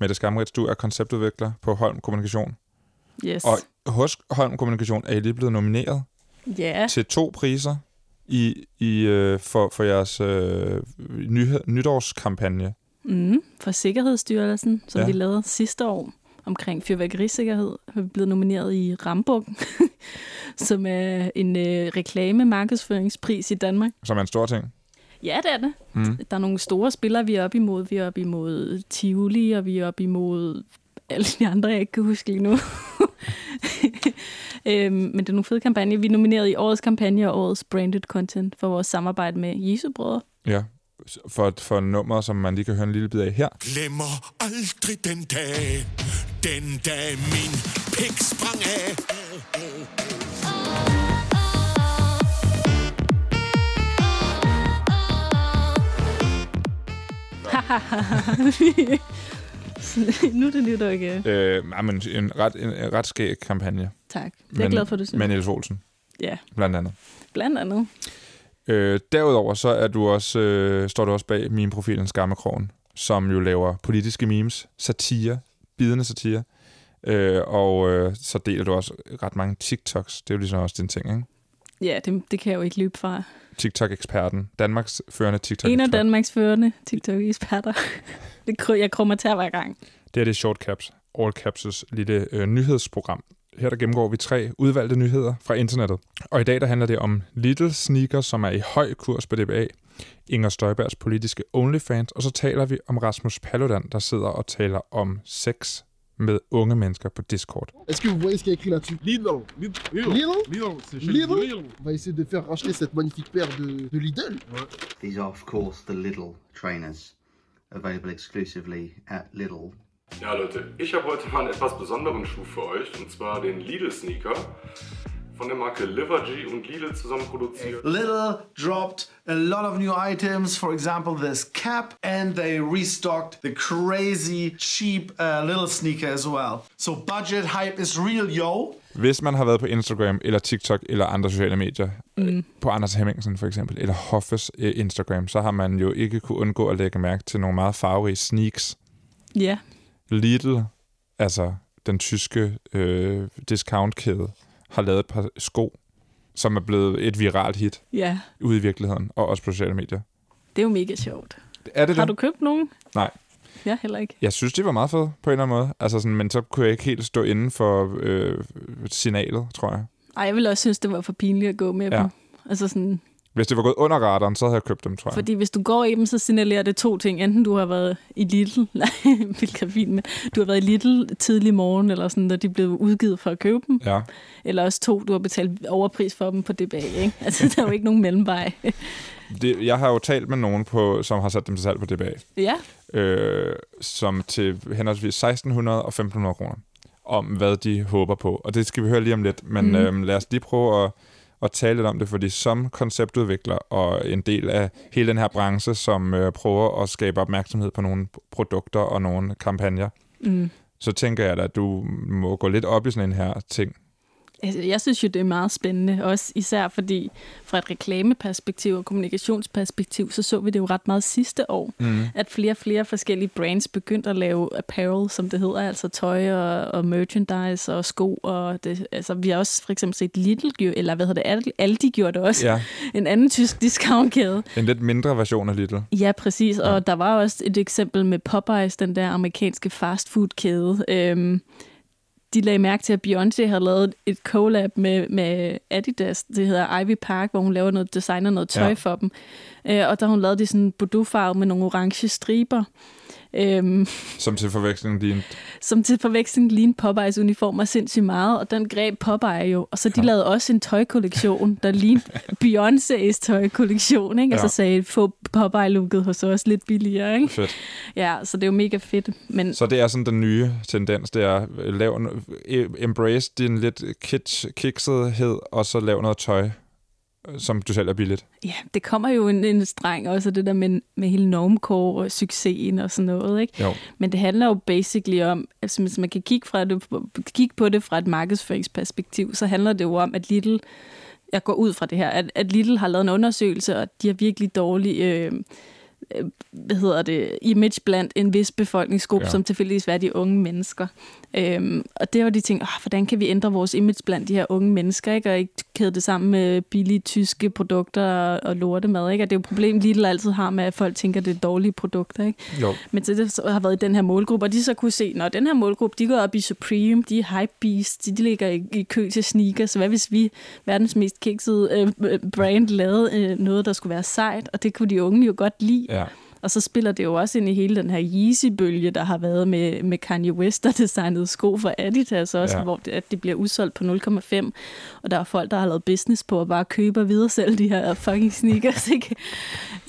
Mette Skamrits, du er konceptudvikler på Holm Kommunikation. Yes. Og hos Holm Kommunikation er I lige blevet nomineret ja, til to priser i, i, øh, for, for jeres øh, nyhed, nytårskampagne. mm, for Sikkerhedsstyrelsen, som ja. vi lavede sidste år omkring fyrværkerisikkerhed, har vi blevet nomineret i Rambuk, som er en øh, reklame-markedsføringspris i Danmark. som er en stor ting. Ja, det er det. Mm. Der er nogle store spillere, vi er op imod. Vi er op imod Tivoli, og vi er op imod alle de andre, jeg ikke kan huske lige nu. øhm, men det er nogle fede kampagner. Vi er nomineret i årets kampagne og årets branded content for vores samarbejde med Jesu Brødre. Ja, for, for nummer, som man lige kan høre en lille bid af her. Glemmer aldrig den dag, den dag min pik sprang af. nu er det nyt, okay. Øh, ja, men en ret, en, ret skæg kampagne. Tak. Det er jeg glad for, du synes. Med Niels Olsen, Ja, blandt andet. blandt andet. Øh, derudover så er du også, øh, står du også bag min profilen Skammekrogen, som jo laver politiske memes, satire, bidende satire. Øh, og øh, så deler du også ret mange TikToks. Det er jo ligesom også din ting, ikke? Ja, det, det kan jeg jo ikke løbe fra. TikTok-eksperten. Danmarks førende tiktok En af Danmarks førende TikTok-eksperter. Det jeg krummer til hver gang. Det er det Short Caps, All Caps' lille øh, nyhedsprogram. Her der gennemgår vi tre udvalgte nyheder fra internettet. Og i dag der handler det om Little Sneaker, som er i høj kurs på DBA, Inger Støjbergs politiske OnlyFans, og så taler vi om Rasmus Paludan, der sidder og taler om sex med unge mennesker på Discord. Est-ce que vous voyez ce qu'il y a écrit là-dessus Lidl. Lidl. Lidl Lidl. Lidl Lidl. Va essayer de faire racheter cette magnifique paire de, de Lidl. These are, of course, the Lidl trainers, available exclusively at Lidl. Ja, Leute, ich habe heute mal einen etwas besonderen Schuh für euch, und zwar den Lidl Sneaker von der Marke Livergy und Lidl zusammen produziert. Lidl dropped a lot of new items, for example, this cap, and they restocked the crazy cheap uh, little sneaker as well. So budget hype is real, yo. Hvis man har været på Instagram eller TikTok eller andre sociale medier, mm. på Anders Hemmingsen for eksempel, eller Hoffes øh, Instagram, så har man jo ikke kunne undgå at lægge mærke til nogle meget farverige sneaks. Ja, Lidl, altså den tyske øh, discountkæde, har lavet et par sko, som er blevet et viralt hit ja. ude i virkeligheden, og også på sociale medier. Det er jo mega sjovt. Er det Har det? du købt nogen? Nej. Ja, heller ikke. Jeg synes, de var meget fede på en eller anden måde. Altså sådan, men så kunne jeg ikke helt stå inden for øh, signalet, tror jeg. Ej, jeg ville også synes, det var for pinligt at gå med Ja. dem. Altså sådan, Hvis det var gået under radaren, så havde jeg købt dem, tror jeg. fordi hvis du går i dem, så signalerer det to ting. Enten du har været i Lidl, nej, hvilket er fint, men du har været i Lidl tidlig morgen, eller sådan, da de blev udgivet for at købe dem. Ja. Eller også to, du har betalt overpris for dem på DBA, ikke? Altså, der er jo ikke nogen mellemvej. Det, jeg har jo talt med nogen, på, som har sat dem til salg på DBA, ja, øh, som til henholdsvis 1600 og 1500 kroner, om hvad de håber på. Og det skal vi høre lige om lidt, men mm. øh, lad os lige prøve at, at tale lidt om det, fordi som konceptudvikler og en del af hele den her branche, som øh, prøver at skabe opmærksomhed på nogle produkter og nogle kampagner, mm. så tænker jeg da, at du må gå lidt op i sådan en her ting. Altså, jeg synes jo, det er meget spændende, også især fordi fra et reklameperspektiv og kommunikationsperspektiv, så så vi det jo ret meget sidste år, Mm. at flere og flere forskellige brands begyndte at lave apparel, som det hedder, altså tøj og, og merchandise og sko. Og det, altså, vi har også for eksempel set Lidl, eller hvad hedder det, Aldi, gjorde det også. Ja, En anden tysk discountkæde. en lidt mindre version af Lidl. Ja, præcis. Og der var også et eksempel med Popeyes, den der amerikanske fastfood-kæde. Øhm, de lagde mærke til, at Beyoncé havde lavet et collab med, med Adidas. Det hedder Ivy Park, hvor hun laver noget designer noget tøj Ja. for dem. Øh, og der hun lavet det sådan en bordeaux med nogle orange striber. Øhm, Som til forveksling lige en... som til forveksling lignede Popeyes uniformer sindssygt meget, og den greb Popeye jo. Og så de Ja. lavede også en tøjkollektion, der lignede Beyoncé's tøjkollektion, ikke? Og Ja. så sagde, få Popeye-looket hos os lidt billigere, ikke? Fedt. Ja, så det er jo mega fedt. Men Så det er sådan den nye tendens, det er lav, en- embrace din lidt kitsch, kiksethed, og så lav noget tøj, som du selv er billigt. ja, det kommer jo en, en streng også, det der med, med hele normcore og succesen og sådan noget, ikke? Jo. Men det handler jo basically om, altså hvis man kan kigge, fra det, kigge på det fra et markedsføringsperspektiv, så handler det jo om, at Lidl, jeg går ud fra det her, at, at Lidl har lavet en undersøgelse, og de har virkelig dårlig øh, øh, hvad hedder det, image blandt en vis befolkningsgruppe, Ja. som tilfældigvis er de unge mennesker. Øhm, og det var de ting, oh, hvordan kan vi ændre vores image blandt de her unge mennesker, ikke? og ikke kæde det sammen med billige tyske produkter og, og lortemad. Ikke? Og det er jo et problem, Lidl altid har med, at folk tænker, at det er dårlige produkter. Ikke? Jo. Men til det så har været i den her målgruppe, og de så kunne se, når den her målgruppe, de går op i Supreme, de er hype beasts, de, de ligger i, i kø til sneakers, så hvad hvis vi, verdens mest kiksede øh, brand, lavede øh, noget, der skulle være sejt, og det kunne de unge jo godt lide. Ja. Og så spiller det jo også ind i hele den her Yeezy-bølge, der har været med, med Kanye West, der designede sko for Adidas også, Ja. hvor det, at det bliver udsolgt på 0,5. Og der er folk, der har lavet business på at bare købe og videre selv de her fucking sneakers. Ikke?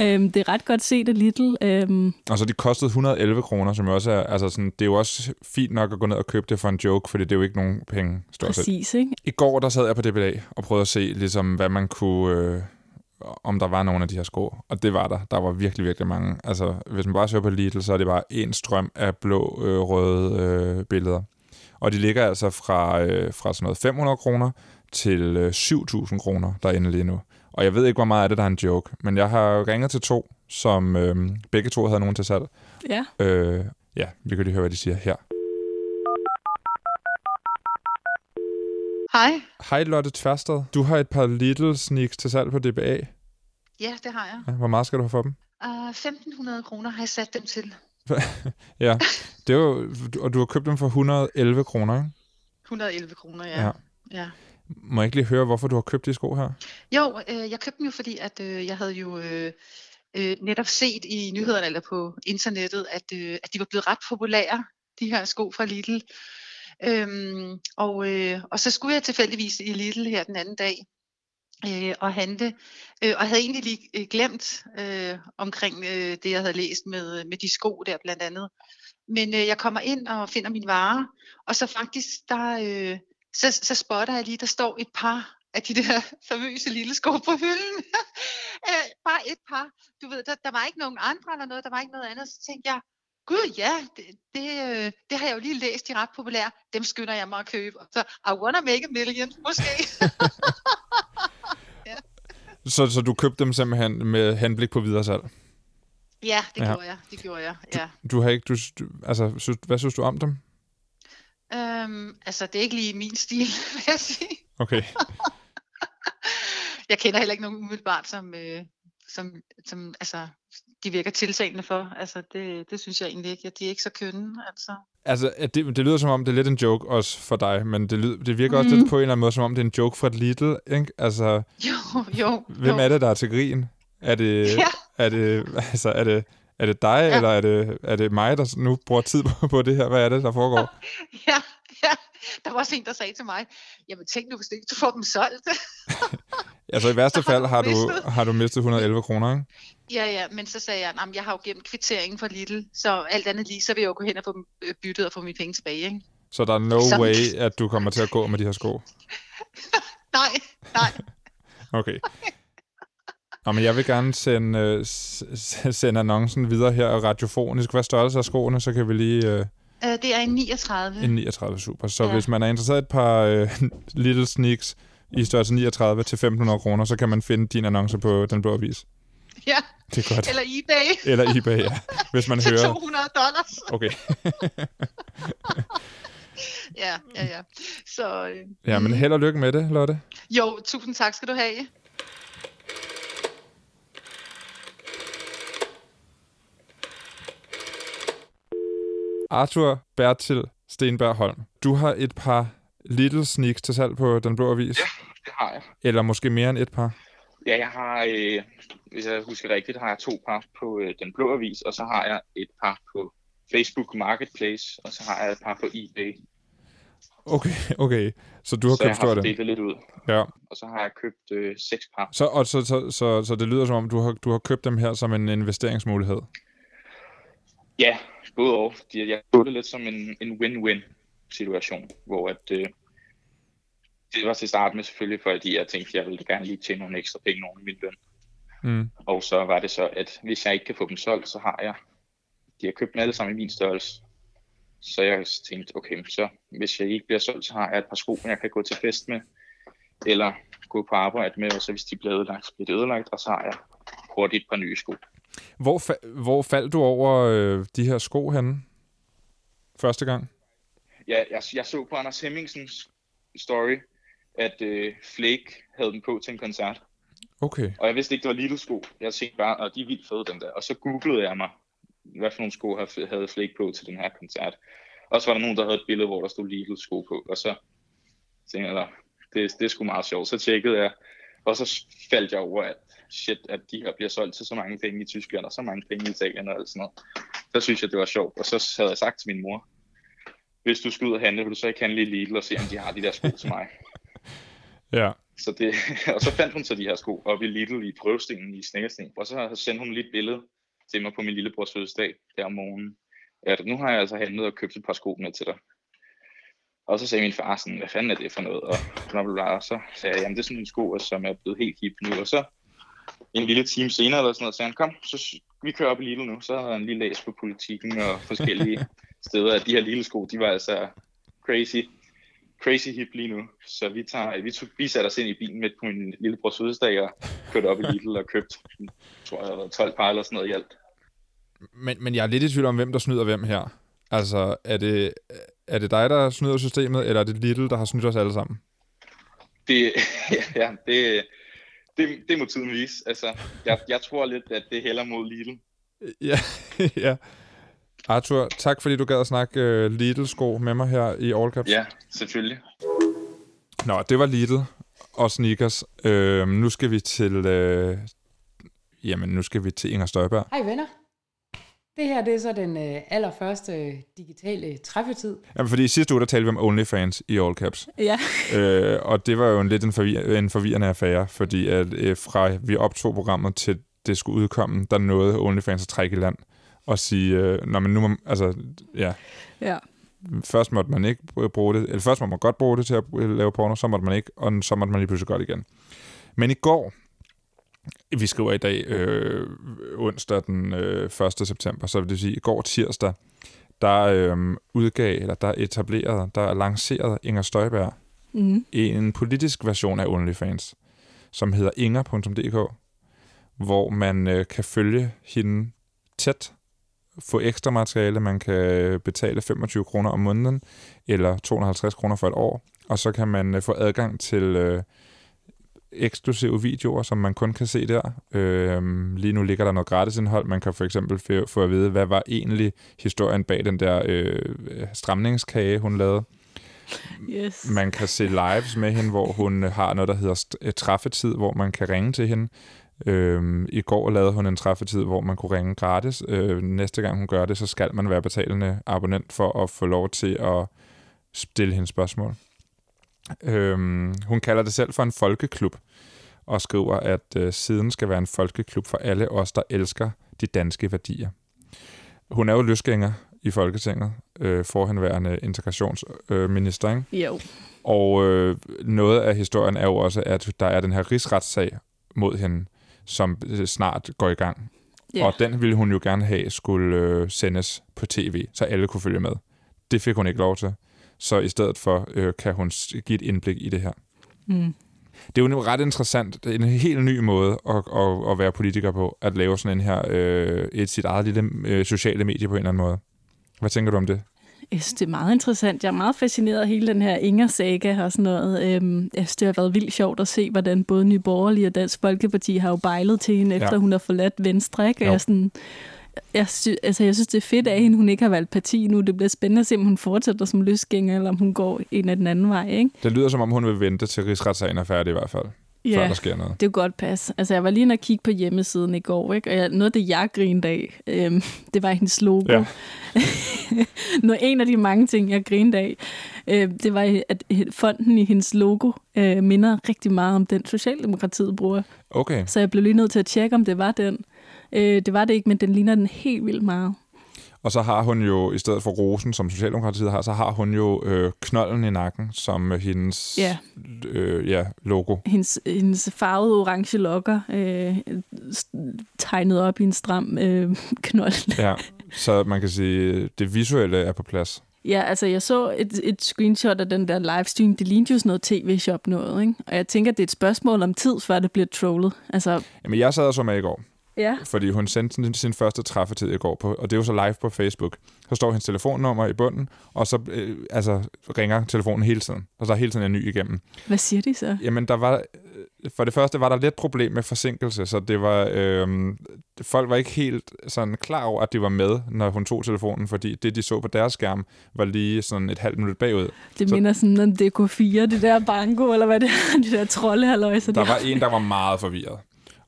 øhm, det er ret godt set af Little. Øhm, Og så de kostede 111 kroner, som også er, altså sådan, det er jo også fint nok at gå ned og købe det for en joke, fordi det er jo ikke nogen penge, stort set. præcis, ikke? I går, der sad jeg på DBA og prøvede at se, ligesom, hvad man kunne, øh, om der var nogle af de her sko. Og det var der. Der var virkelig, virkelig mange. Altså, hvis man bare søger på Lidl, så er det bare en strøm af blå, øh, røde øh, billeder. Og de ligger altså fra, øh, fra sådan noget 500 kroner til øh, 7.000 kroner derinde lige nu. Og jeg ved ikke, hvor meget af det, der er en joke. Men jeg har ringet til to, som øh, begge to havde nogen til salg. Ja. Øh, ja, vi kan lige høre, hvad de siger her. Hej. Hej Lotte Tværsted. Du har et par Little Sneaks til salg på DBA. Ja, det har jeg. Hvor meget skal du have for dem? Uh, 1.500 kroner har jeg sat dem til. Ja, det er jo, og du har købt dem for 111 kroner, ikke? 111 kroner, ja. Ja. ja. ja. Må jeg ikke lige høre, hvorfor du har købt de sko her? Jo, øh, jeg købte dem jo, fordi at øh, jeg havde jo øh, øh, netop set i nyhederne eller på internettet, at, øh, at de var blevet ret populære, de her sko fra Lidl. Øhm, og, øh, og så skulle jeg tilfældigvis i Lidl her den anden dag øh, og handle, øh, og havde egentlig lige øh, glemt øh, omkring øh, det, jeg havde læst med, øh, med de sko der blandt andet. Men øh, jeg kommer ind og finder min vare, og så faktisk, der, øh, så, så spotter jeg lige, der står et par af de der famøse lille sko på hylden. øh, bare et par. Du ved, der, der var ikke nogen andre eller noget, der var ikke noget andet. Så tænkte jeg, gud ja, det, det, øh, det har jeg jo lige læst, de er ret populære. Dem skynder jeg mig at købe. Så I wanna make a million, måske. Så, så du købte dem simpelthen med henblik på videresalg? ja, det Ja. ja. gjorde jeg. Det gjorde jeg, ja. Du har ikke, du, du, altså, synes, hvad synes du om dem? Øhm, altså, det er ikke lige min stil, vil jeg sige. Okay. Jeg kender heller ikke nogen umiddelbart, som, øh, som, som altså, de virker tiltalende for. Altså, det, det synes jeg egentlig ikke. De er ikke så kønne, altså. Altså, det, det lyder som om, det er lidt en joke også for dig, men det, lyder, det virker mm. også lidt på en eller anden måde, som om det er en joke fra et Lidl, ikke? Altså, Jo, jo. hvem jo. er det, der er til grin? Er det, Ja. er det, altså, er det, er det dig, ja. Eller er det, er det mig, der nu bruger tid på, på det her? Hvad er det, der foregår? Ja. Der var også en, der sagde til mig, jamen tænk nu, hvis du ikke du får dem solgt. Altså, i værste fald har du, har du mistet 111 kroner, ikke? ja, ja, men så sagde jeg, jamen jeg har jo gemt kvitteringen for Lidl, så alt andet lige, så vil jeg jo gå hen og få dem øh, byttet og få mine penge tilbage, ikke? Så der er no Sådan. way, at du kommer til at gå med de her sko. Nej, nej. Okay. Nå, men jeg vil gerne sende, øh, sende annoncen videre her radiofonisk. Hvad størrelse af skoene, så kan vi lige... Øh, det er en 39. en 39 super. Så Ja. hvis man er interesseret i et par øh, Little Sneaks i størrelse 39 til 1500 kroner, så kan man finde din annonce på Den Blå Avis. Ja, Det er godt. eller eBay Eller eBay, ja. Hvis man til hører... 200 dollars. Okay. Ja, ja, ja. Så øh, Ja, men held og lykke med det, Lotte. jo, tusind tak skal du have. Arthur Bertil Stenberg Holm. Du har et par Little Sneaks til salg på Den Blå Avis. Ja, det har jeg. Eller måske mere end et par. Ja, jeg har, øh, hvis jeg husker rigtigt, har jeg to par på øh, Den Blå Avis, og så har jeg et par på Facebook Marketplace, og så har jeg et par på eBay. Okay, okay. Så du har så købt stort fordelt det lidt ud. Ja. Og så har jeg købt øh, seks par. Så, og så, så, så, så det lyder som om, du har, du har købt dem her som en investeringsmulighed. Ja, både og. Fordi jeg så det lidt som en, en win-win situation, hvor at, øh, det var til start med selvfølgelig, fordi jeg tænkte, jeg ville gerne lige tjene nogle ekstra penge oven i min løn. Mm. Og så var det så, at hvis jeg ikke kan få dem solgt, så har jeg, de har købt dem alle sammen i min størrelse. Så jeg tænkte, okay, så hvis jeg ikke bliver solgt, så har jeg et par sko, jeg kan gå til fest med, eller gå på arbejde med, og så hvis de bliver ødelagt, så bliver det ødelagt, og så har jeg hurtigt et par nye sko. Hvor, fa- hvor faldt du over øh, de her sko henne? Første gang? Ja, jeg, jeg så på Anders Hemmingsens story, at øh, Flake havde dem på til en koncert. Okay. Og jeg vidste ikke, det var Lidl sko. Jeg tænkte bare, at de er vildt fede, dem der. Og så googlede jeg mig, hvad for nogle sko havde Flake på til den her koncert. Og så var der nogen, der havde et billede, hvor der stod Lidl sko på. Og så tænkte jeg, "Nå, det, det er sgu meget sjovt. Så tjekkede jeg, og så faldt jeg over, at shit, at de her bliver solgt til så mange penge i Tyskland, og så mange penge i Italien og alt sådan noget. Så synes jeg, det var sjovt. Og så havde jeg sagt til min mor, hvis du skal ud og handle, vil du så ikke handle i Lidl og se, om de har de der sko til mig. Ja. Så det, og så fandt hun så de her sko op i Lidl i prøvestenen i Snækkersten. Og så sendte hun lige et billede til mig på min lillebrors fødselsdag der om morgenen. At nu har jeg altså handlet og købt et par sko med til dig. Og så sagde min far sådan, hvad fanden er det for noget? Og, bla, bla, bla. og så sagde jeg, jamen det er sådan en sko, som er blevet helt hip nu. Og så en lille time senere eller sådan noget, sagde han, kom, så vi kører op i Lidl nu. Så havde han lige læst på politikken og forskellige steder, at de her lille sko, de var altså crazy, crazy hip lige nu. Så vi, tager, vi, tog, vi satte os ind i bilen midt på min lillebrors fødselsdag og kørte op i Lidl og købte, tror jeg, der var 12 par eller sådan noget i alt. Men, men jeg er lidt i tvivl om, hvem der snyder hvem her. Altså, er det, er det dig, der snyder systemet, eller er det Lidl, der har snydt os alle sammen? Det, ja, det, det, det må tiden vise. Altså, jeg, jeg tror lidt, at det hælder mod Lidl. Ja, ja. Arthur, tak fordi du gad at snakke uh, Lidl-sko med mig her i All Caps. Ja, selvfølgelig. Nå, det var Lidl og sneakers. Uh, nu skal vi til... Uh, jamen, nu skal vi til Inger Støjberg. Hej venner. Det her det er så den øh, allerførste øh, digitale træffetid. Jamen, fordi i sidste uge, der talte vi om OnlyFans i All Caps. Ja. øh, og det var jo en lidt en, forvir- en forvirrende affære, fordi at, øh, fra vi optog programmet til det skulle udkomme, der nåede OnlyFans at trække i land og sige, øh, når man nu må, altså, ja, Ja. først måtte man ikke bruge det, eller først måtte man godt bruge det til at lave porno, så måtte man ikke, og så måtte man lige pludselig godt igen. Men i går, vi skriver i dag øh, onsdag den øh, 1. september, så vil det sige, i går tirsdag, der øh, udgav, eller der etablerede, der lancerede Inger Støjberg Mhm. en politisk version af OnlyFans, som hedder inger.dk, hvor man øh, kan følge hende tæt, få ekstra materiale, man kan betale 25 kroner om måneden, eller 250 kroner for et år, og så kan man øh, få adgang til øh, eksklusive videoer, som man kun kan se der. Øh, lige nu ligger der noget gratis indhold. Man kan for eksempel få- at vide, hvad var egentlig historien bag den der øh, stramningskage, hun lavede. Yes. Man kan se lives med hende, hvor hun har noget, der hedder øh, træffetid, hvor man kan ringe til hende. Øhm, I går lavede hun en træffetid, hvor man kunne ringe gratis. Øh, næste gang hun gør det, så skal man være betalende abonnent for at få lov til at stille hende spørgsmål. Øhm, hun kalder det selv for en folkeklub, og skriver, at øh, siden skal være en folkeklub for alle os, der elsker de danske værdier. Hun er jo løsgænger i Folketinget, øh, forhenværende integrationsminister, øh, ikke? Jo. Og øh, noget af historien er jo også, at der er den her rigsretssag mod hende, som øh, snart går i gang. Ja. Og den ville hun jo gerne have skulle øh, sendes på tv, så alle kunne følge med. Det fik hun ikke lov til. Så i stedet for øh, kan hun give et indblik i det her. Mm. Det er jo ret interessant, er en helt ny måde at, at, at være politiker på, at lave sådan en her, øh, et sit eget lille øh, sociale medie på en eller anden måde. Hvad tænker du om det? Jeg synes, det er meget interessant. Jeg er meget fascineret af hele den her Inger-saga og sådan noget. Øhm, jeg synes, det har været vildt sjovt at se, hvordan både Nye Borgerlige og Dansk Folkeparti har jo bejlet til hende, efter Ja. hun har forladt Venstre. Ikke? Og jeg, sådan, jeg, sy- altså, jeg synes, det er fedt af hende, hun ikke har valgt parti nu. Det bliver spændende at se, om hun fortsætter som løsgænger, eller om hun går en af den anden vej. Ikke? Det lyder som om, hun vil vente til rigsretssagen er færdig i hvert fald, før der sker noget. det er godt pas. Altså, jeg var lige inde og kigge på hjemmesiden i går, ikke? og jeg, noget af det, jeg grinede af, øhm, det var hendes logo. Ja. En af de mange ting, jeg grinede af, øh, det var, at fonden i hendes logo øh, minder rigtig meget om den, Socialdemokratiet bruger. Okay. Så jeg blev lige nødt til at tjekke, om det var den. Øh, det var det ikke, men den ligner den helt vildt meget. Og så har hun jo, i stedet for rosen, som Socialdemokratiet har, så har hun jo øh, knolden i nakken, som hendes Ja. øh, ja, logo. Hendes, hendes farvede orange lokker øh, tegnet op i en stram øh, knold. Ja, så man kan sige, det visuelle er på plads. Ja, altså jeg så et, et screenshot af den der livestream. Det lignede jo sådan noget tv-shop noget, ikke? Og jeg tænker, det er et spørgsmål om tid, før det bliver trollet. Altså, Jamen, jeg sad og så med i går, Ja. Fordi hun sendte sin, sin første træffetid i går, på, og det er jo så live på Facebook. Så står hendes telefonnummer i bunden, og så øh, altså, ringer telefonen hele tiden. Og så er hele tiden en ny igennem. Hvad siger de så? Jamen, der var, øh, for det første var der lidt problem med forsinkelse, så det var, øh, folk var ikke helt sådan klar over, at de var med, når hun tog telefonen, fordi det, de så på deres skærm, var lige sådan et halvt minut bagud. Det så minder sådan om DK4, det der bango, eller hvad det er, de der troldehalløjser. der var en, der var meget forvirret.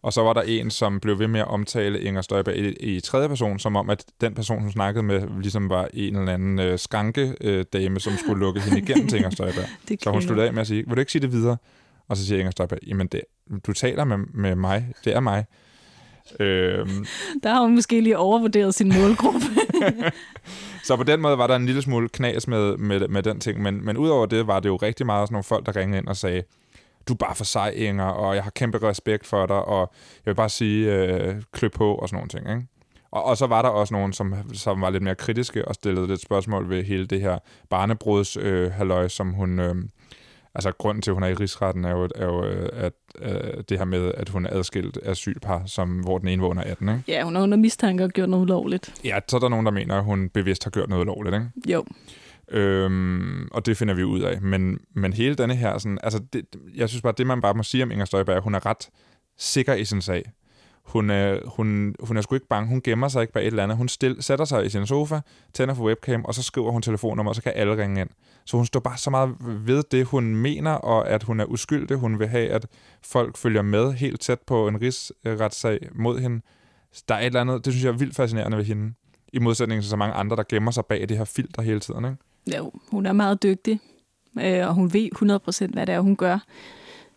Og så var der en, som blev ved med at omtale Inger Støjberg i, i tredje person, som om, at den person, hun snakkede med, ligesom var en eller anden øh, skanke øh, dame, som skulle lukke hende igennem til Inger Støjberg. Så hun sluttede af med at sige, vil du ikke sige det videre? Og så siger Inger Støjberg, jamen det, du taler med, med mig, det er mig. Øhm, Der har hun måske lige overvurderet sin målgruppe. så på den måde var der en lille smule knas med, med, med den ting, men, men udover det var det jo rigtig meget sådan nogle folk, der ringede ind og sagde, du er bare for sej, Inger, og jeg har kæmpe respekt for dig, og jeg vil bare sige, øh, klø på og sådan nogle ting. Ikke? Og, og så var der også nogen, som, som var lidt mere kritiske og stillede lidt spørgsmål ved hele det her barnebruds øh, halløj, som hun... Øh, altså, grunden til, at hun er i rigsretten, er jo, er jo øh, at, øh, det her med, at hun er adskilt asylpar, som, hvor den ene vågner 18, ikke? ja, hun er under mistanke og gjort noget ulovligt. Ja, så er der nogen, der mener, at hun bevidst har gjort noget ulovligt, ikke? Jo. Øhm, og det finder vi ud af. Men, men hele denne her, sådan, altså det, jeg synes bare, det man bare må sige om Inger Støjberg, hun er ret sikker i sin sag. Hun øh, hun, hun er sgu ikke bange, hun gemmer sig ikke bag et eller andet. Hun stil, sætter sig i sin sofa, tænder for webcam, og så skriver hun telefonnummer, og så kan alle ringe ind. Så hun står bare så meget ved det, hun mener, og at hun er uskyldig. Hun vil have, at folk følger med helt tæt på en rigsretssag mod hende. Der er et eller andet, det synes jeg er vildt fascinerende ved hende. I modsætning til så mange andre, der gemmer sig bag det her filter hele tiden. Ikke? Jo, hun er meget dygtig, øh, og hun ved 100% hvad det er, hun gør.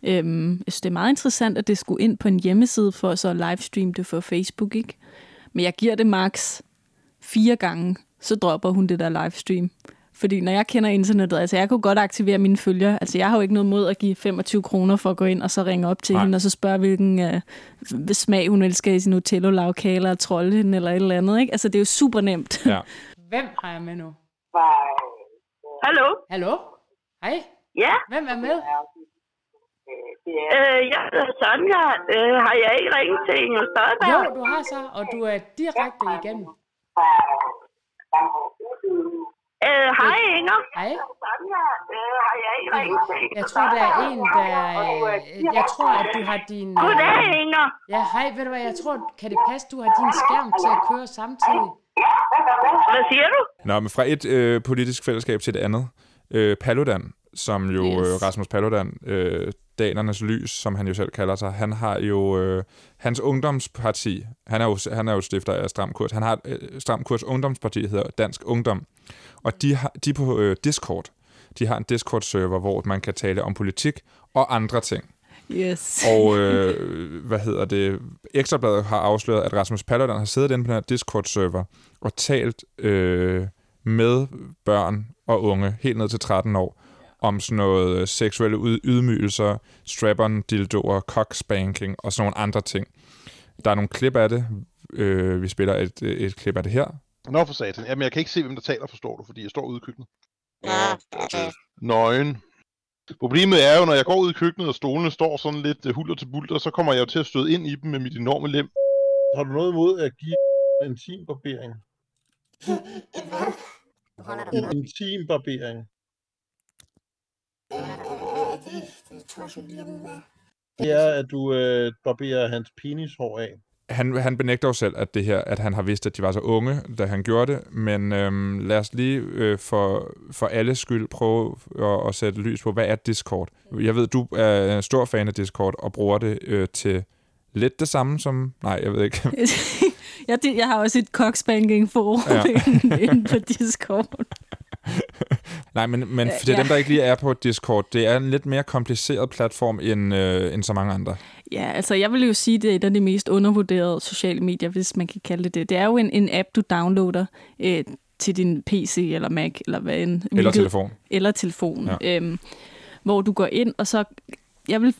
Øhm, jeg synes, det er meget interessant, at det skulle ind på en hjemmeside for så at livestreame det for Facebook, ikke? Men jeg giver det max fire gange, så dropper hun det der livestream. Fordi når jeg kender internettet, altså jeg kunne godt aktivere mine følgere. Altså jeg har jo ikke noget mod at give 25 kroner for at gå ind og så ringe op til Nej. Hende og så spørge, hvilken uh, smag hun elsker i sin Nutello lavkager og trolde hende eller et eller andet. Ikke? Altså det er jo super nemt. Ja. Hvem har jeg med nu? Hallo? Hallo? Hej? Ja? Hvem er med? Øh, jeg hedder Sonja. Øh, har jeg ikke ringet til Inger Støjberg? Jo, du har så, og du er direkte igennem. Øh, hej Inger. Hej. Øh, Jeg tror, der er en, der... øh, Jeg tror, at du har din... øh, Goddag, Inger. Ja, hej. Ved du hvad, jeg tror, kan det passe, du har din skærm til at køre samtidig? Hvad siger du? Nå, men fra et øh, politisk fællesskab til et andet. Øh, Paludan, som jo yes. Yes. øh, Rasmus Paludan, øh, Danernes Lys, som han jo selv kalder sig, han har jo øh, hans ungdomsparti, han er jo, han er jo stifter af Stram Kurs, han har øh, Stram Kurs ungdomsparti, der hedder Dansk Ungdom, og de, har, de er på øh, Discord. De har en Discord-server, hvor man kan tale om politik og andre ting. Yes. Og øh, hvad hedder det? Ekstrabladet har afsløret, at Rasmus Paludan har siddet inde på den her Discord-server og talt øh, med børn og unge helt ned til 13 år om sådan noget øh, seksuelle ydmygelser, strap-on, dildoer, cockspanking og sådan nogle andre ting. Der er nogle klip af det. Øh, vi spiller et, et klip af det her. Nå for satan. Jamen, jeg kan ikke se, hvem der taler, forstår du, fordi jeg står ude i køkkenet. Nøgen. Problemet er jo, når jeg går ud i køkkenet, og stolene står sådan lidt øh, huller til bulter, så kommer jeg jo til at støde ind i dem med mit enorme lem. Har du noget imod at give en intimbarbering? En intimbarbering. Det er, at du øh, barberer hans penishår af. Han, han benægter jo selv, at det her, at han har vidst, at de var så unge, da han gjorde det, men øhm, lad os lige øh, for, for alles skyld prøve at, at sætte lys på, hvad er Discord? Jeg ved, du er en stor fan af Discord og bruger det øh, til lidt det samme som... Nej, jeg ved ikke. jeg, jeg har også et cockspanking forum Ja. inde på Discord. Nej, men, men til ja. dem, der ikke lige er på Discord, det er en lidt mere kompliceret platform end, øh, end så mange andre. Ja, altså jeg vil jo sige, det er et af de mest undervurderede sociale medier, hvis man kan kalde det det. Det er jo en, en app, du downloader øh, til din PC eller Mac, eller hvad end. Eller telefon. Eller telefon. Ja. Øhm, hvor du går ind, og så... Jeg vil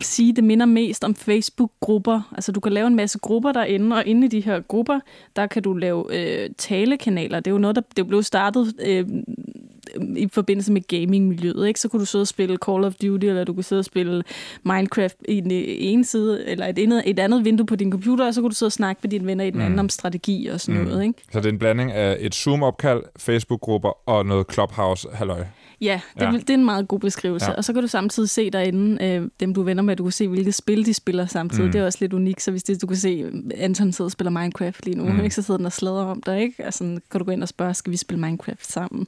sige, det minder mest om Facebook-grupper. Altså, du kan lave en masse grupper derinde, og inde i de her grupper, der kan du lave øh, talekanaler. Det er jo noget, der det blev startet øh, i forbindelse med gaming-miljøet. Ikke? Så kunne du sidde og spille Call of Duty, eller du kunne sidde og spille Minecraft i den ene side, eller et andet, et andet vindue på din computer, og så kunne du sidde og snakke med dine venner i den anden Mm. om strategi og sådan noget. Ikke? Så det er en blanding af et Zoom-opkald, Facebook-grupper og noget Clubhouse-halløj. Ja, det, Ja. det er en meget god beskrivelse. Ja. Og så kan du samtidig se derinde, øh, dem du er venner med, du kan se, hvilke spil de spiller samtidig. Mm. Mm. Det er også lidt unikt, så hvis det, du kan se, Anton sidder og spiller Minecraft lige nu, Mm. mm. ikke? så sidder den og sladrer om dig, ikke? Altså, kan du gå ind og spørge, skal vi spille Minecraft sammen?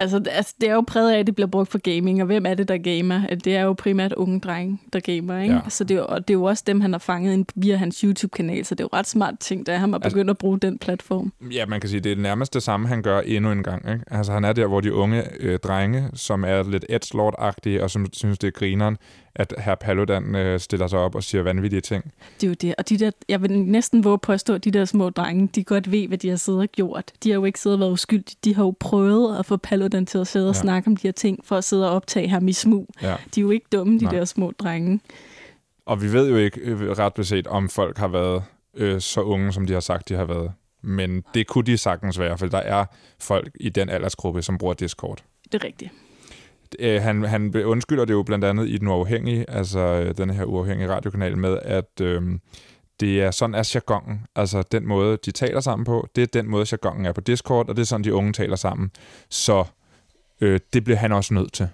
Altså, det- altså, det er jo præget af, at det bliver brugt for gaming, og hvem er det, der gamer? Det er jo primært unge drenge, der gamer, ikke? Ja. Så det er, jo, og det er jo også dem, han har fanget ind via hans YouTube-kanal, så det er jo ret smart ting, der er ham at Altså- begynde at bruge den platform. Ja, man kan sige, det er nærmest det samme, han gør endnu en gang. Ikke? Altså, han er der, hvor de unge øh, drenge, som er lidt edgelord-agtige, og som synes, det er grineren, at herr Paludan øh, stiller sig op og siger vanvittige ting. Det er jo det. Og de der, jeg vil næsten våge at påstå, at de der små drenge, de godt ved, hvad de har siddet og gjort. De har jo ikke siddet og været uskyldige. De har jo prøvet at få Paludan til at sidde og Ja. snakke om de her ting, for at sidde og optage ham i smug. Ja. De er jo ikke dumme, de Nej. der små drenge. Og vi ved jo ikke øh, ret beset, om folk har været øh, så unge, som de har sagt, de har været. Men det kunne de sagtens være, for der er folk i den aldersgruppe, som bruger Discord. Det er rigtigt. Øh, han, han undskylder det jo blandt andet i Den Uafhængige, altså øh, den her uafhængige radiokanal, med at øh, det er sådan er jargonen. Altså den måde, de taler sammen på, det er den måde, jargonen er på Discord, og det er sådan, de unge taler sammen. Så øh, det bliver han også nødt til.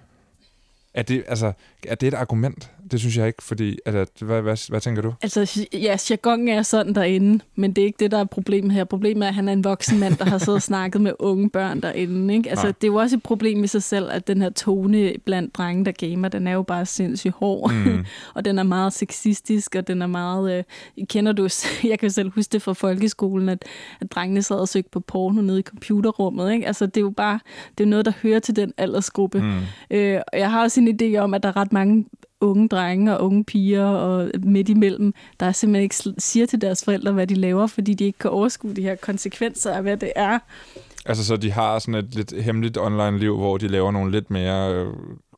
Er det, altså, er det et argument? Det synes jeg ikke, fordi... Altså, hvad, hvad, hvad tænker du? Altså, ja, jargon er sådan derinde, men det er ikke det, der er problemet her. Problemet er, at han er en voksen mand, der har siddet og snakket med unge børn derinde. Ikke? Altså, Nej. det er jo også et problem i sig selv, at den her tone blandt drenge, der gamer, den er jo bare sindssygt hård. Mm. og den er meget sexistisk, og den er meget... Øh, kender du... Jeg kan jo selv huske det fra folkeskolen, at, at drengene sad og søgte på porno nede i computerrummet. Ikke? Altså, det er jo bare... Det er noget, der hører til den aldersgruppe. Mm. Øh, og jeg har også en idé om, at der er ret mange unge drenge og unge piger og midt imellem, der simpelthen ikke siger til deres forældre, hvad de laver, fordi de ikke kan overskue de her konsekvenser af, hvad det er. Altså, så de har sådan et lidt hemmeligt online-liv, hvor de laver nogle lidt mere øh,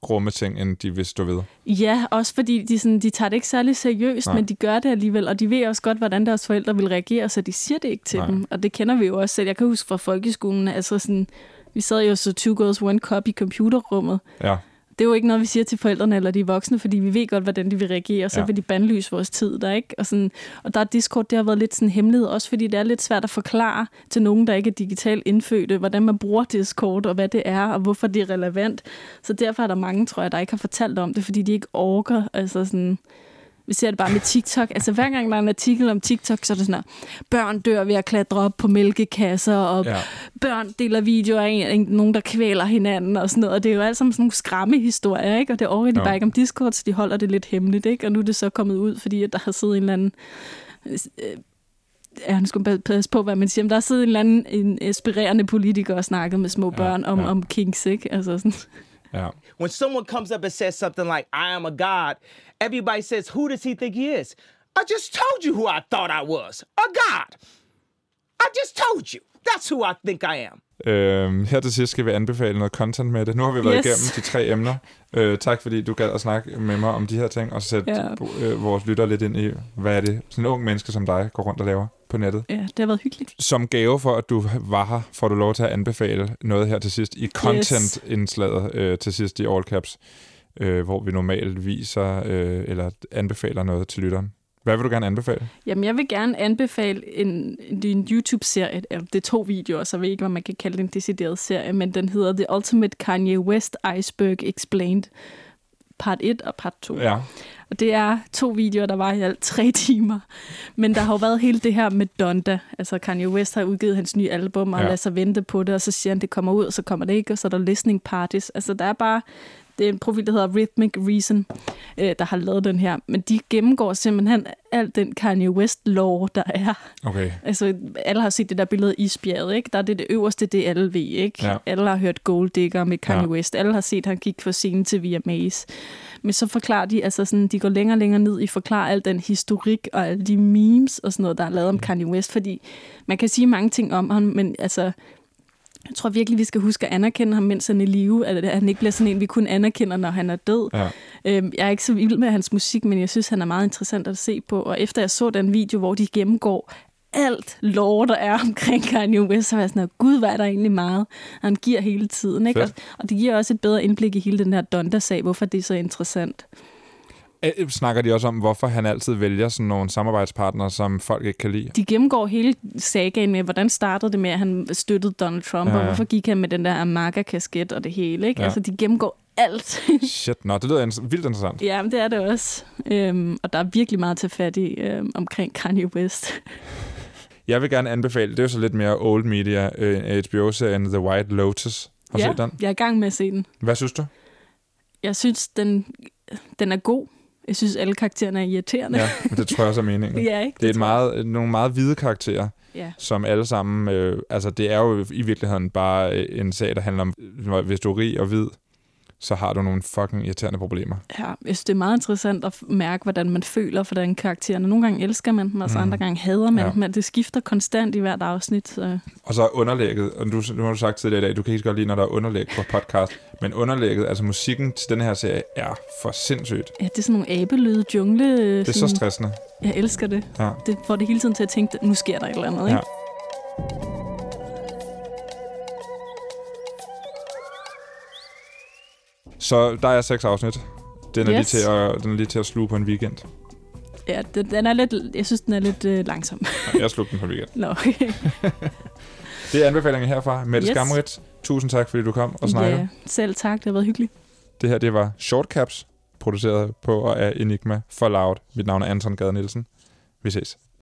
grumme ting, end de vil stå ved. Ja, også fordi de, sådan, de tager det ikke særlig seriøst, Nej. Men de gør det alligevel, og de ved også godt, hvordan deres forældre vil reagere, så de siger det ikke til Nej. dem. Og det kender vi jo også selv. Jeg kan huske fra folkeskolen, altså sådan, vi sad jo så Two Girls One Cup i computerrummet. Ja. Det er jo ikke noget, vi siger til forældrene eller de voksne, fordi vi ved godt, hvordan de vil reagere, og så Ja. vil de bandlyse vores tid der, ikke? Og, sådan, og der er Discord, det har været lidt sådan en hemmelighed, også fordi det er lidt svært at forklare til nogen, der ikke er digitalt indfødte, hvordan man bruger Discord, og hvad det er, og hvorfor det er relevant. Så derfor er der mange, tror jeg, der ikke har fortalt om det, fordi de ikke orker, altså sådan... Vi ser det bare med TikTok. Altså hver gang der er en artikel om TikTok, så er det sådan her, børn dør ved at klatre op på mælkekasser, og Ja. ja. børn deler videoer af en, nogen, der kvæler hinanden og sådan noget. Og det er jo alt sammen sådan nogle skræmmehistorier, ikke? Og det overgår de Jo. bare ikke om Discord, så de holder det lidt hemmeligt, ikke? Og nu er det så kommet ud, fordi at der har siddet en eller anden... Øh, ja, nu skal man passe på, hvad man siger, men der har siddet en eller anden en inspirerende politiker og snakket med små børn om, ja. om kinks, ikke? Altså sådan... Ja. When someone comes up and says something like, I am a God, everybody says, Who does he think he is? I just told you who I thought I was a God. I just told you. That's who I think I am. Øhm, her til sidst skal vi anbefale noget content med det. Nu har vi været Yes. igennem de tre emner. Øh, tak fordi du gad at snakke med mig om de her ting, og sætte Ja. øh, vores lytter lidt ind i, hvad er det, sådan en ung menneske som dig går rundt og laver på nettet. Ja, det har været hyggeligt. Som gave for, at du var her, får du lov til at anbefale noget her til sidst i content-indslaget øh, til sidst i All Caps, øh, hvor vi normalt viser øh, eller anbefaler noget til lytteren. Hvad vil du gerne anbefale? Jamen, jeg vil gerne anbefale en, en, YouTube-serie. Det er to videoer, så jeg ved ikke, hvad man kan kalde en decideret serie, men den hedder The Ultimate Kanye West Iceberg Explained. Part 1 og part 2. Ja. Og det er to videoer, der var i alt tre timer. Men der har jo været hele det her med Donda. Altså Kanye West har udgivet hans nye album, og ja. lader sig vente på det, og så siger han, det kommer ud, og så kommer det ikke, og så er der listening parties. Altså der er bare, det er en profil, der hedder Rhythmic Reason, øh, der har lavet den her. Men de gennemgår simpelthen alt den Kanye West-lore, der er. Okay. Altså, alle har set det der billede af isbjerget, ikke? Der er det, det øverste, det er LV, ikke? Ja. Alle har hørt Gold Digger med Kanye Ja. West. Alle har set, at han gik for scenen til VMAs. Men så forklarer de, altså sådan, de går længere og længere ned i forklare al den historik og alle de memes og sådan noget, der er lavet om Kanye West, fordi man kan sige mange ting om ham, men altså, jeg tror virkelig, vi skal huske at anerkende ham, mens han er i live, at han ikke bliver sådan en, vi kun anerkender, når han er død. Ja. Øhm, jeg er ikke så vild med hans musik, men jeg synes, han er meget interessant at se på. Og efter jeg så den video, hvor de gennemgår alt lore, der er omkring Kanye West, så var jeg sådan, gud, hvad er der egentlig meget, han giver hele tiden. Ikke? Og, og det giver også et bedre indblik i hele den her Donda-sag, hvorfor det er så interessant. Snakker de også om, hvorfor han altid vælger sådan nogle samarbejdspartnere, som folk ikke kan lide? De gennemgår hele sagaen med, hvordan startede det med, at han støttede Donald Trump, Ja, og hvorfor gik han med den der Amaga-kasket og det hele. Ikke? Ja. Altså, de gennemgår alt. Shit, nå, det lyder vildt interessant. ja, men det er det også. Øhm, og der er virkelig meget til fat i øhm, omkring Kanye West. Jeg vil gerne anbefale, det er jo så lidt mere old media, øh, HBO-serien The White Lotus. Har du ja, set den? jeg er i gang med at se den. Hvad synes du? Jeg synes, den, den er god. Jeg synes, alle karaktererne er irriterende. Ja, men det tror jeg også er meningen. Ja, ikke? Det er Det et meget, nogle meget hvide karakterer, Ja. som alle sammen... Øh, altså, det er jo i virkeligheden bare øh, en sag, der handler om, øh, hvis du er rig og hvid, så har du nogle fucking irriterende problemer. Ja, jeg synes, det er meget interessant at mærke, hvordan man føler for den karaktererne. Nogle gange elsker man dem, og så Mm. andre gange hader man Ja. dem, det skifter konstant i hvert afsnit. Så. Og så er underlægget, og du, nu har du sagt tidligere i dag, du kan ikke godt lide, når der er underlæg på podcast, men underlægget, altså musikken til den her serie, er for sindssygt. Ja, det er sådan nogle abelyde jungle. Det er så stressende. Jeg elsker det. Ja. Det får det hele tiden til at tænke, nu sker der et eller andet. Ikke? Ja. Så der er seks afsnit. Den er, Yes. lige til at, den er lige til at sluge på en weekend. Ja, den, den er lidt, jeg synes, den er lidt øh, langsom. Jeg slugte den på en weekend. Nå, okay. Det er anbefalingen herfra. Mette yes. Skamrit, tusind tak, fordi du kom og snakkede. ja, selv tak, det har været hyggeligt. Det her, det var Shortcaps, produceret på og af Enigma for Loud. Mit navn er Anton Gade Nielsen. Vi ses.